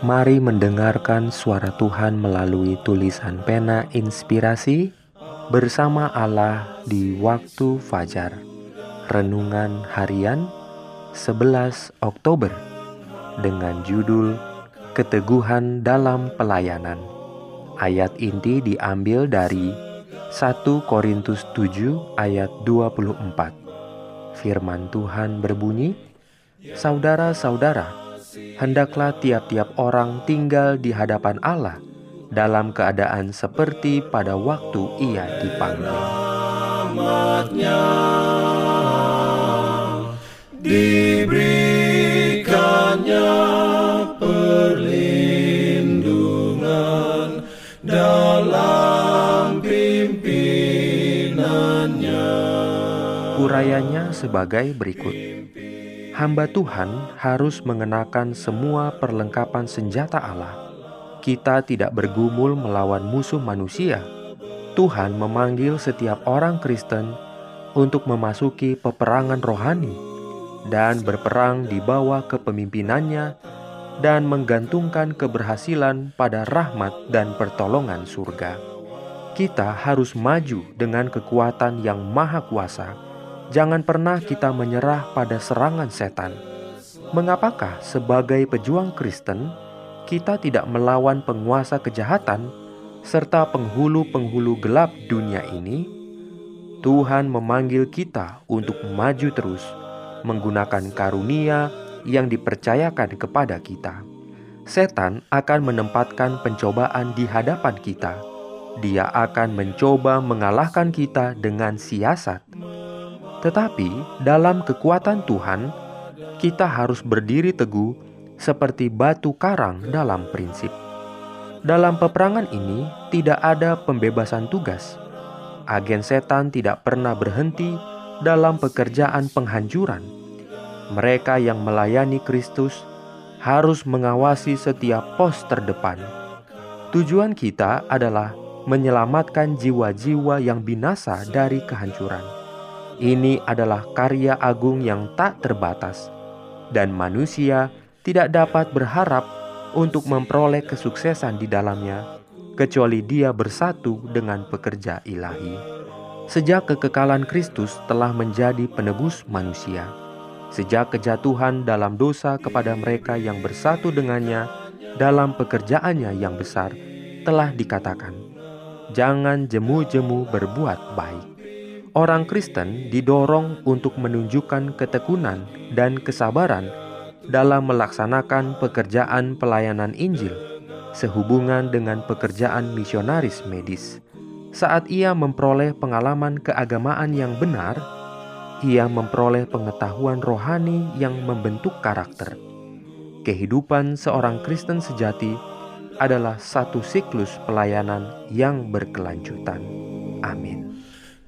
Mari mendengarkan suara Tuhan melalui tulisan pena inspirasi bersama Allah di waktu fajar. Renungan harian 11 Oktober dengan judul Keteguhan dalam Pelayanan. Ayat inti diambil dari 1 Korintus 7 ayat 24. Firman Tuhan berbunyi, Saudara-saudara, hendaklah tiap-tiap orang tinggal di hadapan Allah dalam keadaan seperti pada waktu ia dipanggil. Diberikannya perlindungan dalam pimpinannya. Urayanya sebagai berikut hamba Tuhan harus mengenakan semua perlengkapan senjata Allah. Kita tidak bergumul melawan musuh manusia. Tuhan memanggil setiap orang Kristen untuk memasuki peperangan rohani dan berperang di bawah kepemimpinannya dan menggantungkan keberhasilan pada rahmat dan pertolongan surga. Kita harus maju dengan kekuatan yang maha kuasa Jangan pernah kita menyerah pada serangan setan. Mengapakah sebagai pejuang Kristen kita tidak melawan penguasa kejahatan serta penghulu-penghulu gelap dunia ini? Tuhan memanggil kita untuk maju terus menggunakan karunia yang dipercayakan kepada kita. Setan akan menempatkan pencobaan di hadapan kita. Dia akan mencoba mengalahkan kita dengan siasat tetapi dalam kekuatan Tuhan, kita harus berdiri teguh seperti batu karang dalam prinsip. Dalam peperangan ini tidak ada pembebasan tugas. Agen setan tidak pernah berhenti dalam pekerjaan penghancuran. Mereka yang melayani Kristus harus mengawasi setiap pos terdepan. Tujuan kita adalah menyelamatkan jiwa-jiwa yang binasa dari kehancuran. Ini adalah karya agung yang tak terbatas, dan manusia tidak dapat berharap untuk memperoleh kesuksesan di dalamnya, kecuali dia bersatu dengan pekerja ilahi. Sejak kekekalan Kristus telah menjadi penebus manusia, sejak kejatuhan dalam dosa kepada mereka yang bersatu dengannya dalam pekerjaannya yang besar, telah dikatakan, "Jangan jemu-jemu berbuat baik." Orang Kristen didorong untuk menunjukkan ketekunan dan kesabaran dalam melaksanakan pekerjaan pelayanan Injil sehubungan dengan pekerjaan misionaris medis. Saat ia memperoleh pengalaman keagamaan yang benar, ia memperoleh pengetahuan rohani yang membentuk karakter. Kehidupan seorang Kristen sejati adalah satu siklus pelayanan yang berkelanjutan. Amin.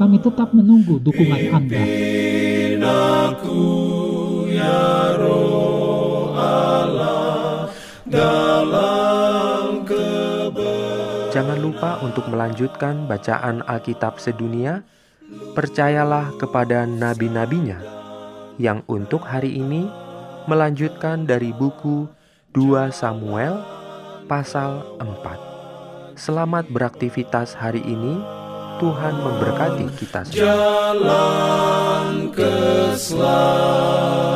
Kami tetap menunggu dukungan Anda. Jangan Jangan lupa untuk melanjutkan bacaan Alkitab sedunia. Percayalah kepada nabi-nabinya yang untuk hari ini melanjutkan dari buku 2 Samuel pasal 4. Selamat beraktivitas hari ini. Tuhan memberkati kita semua. Jalan keselamatan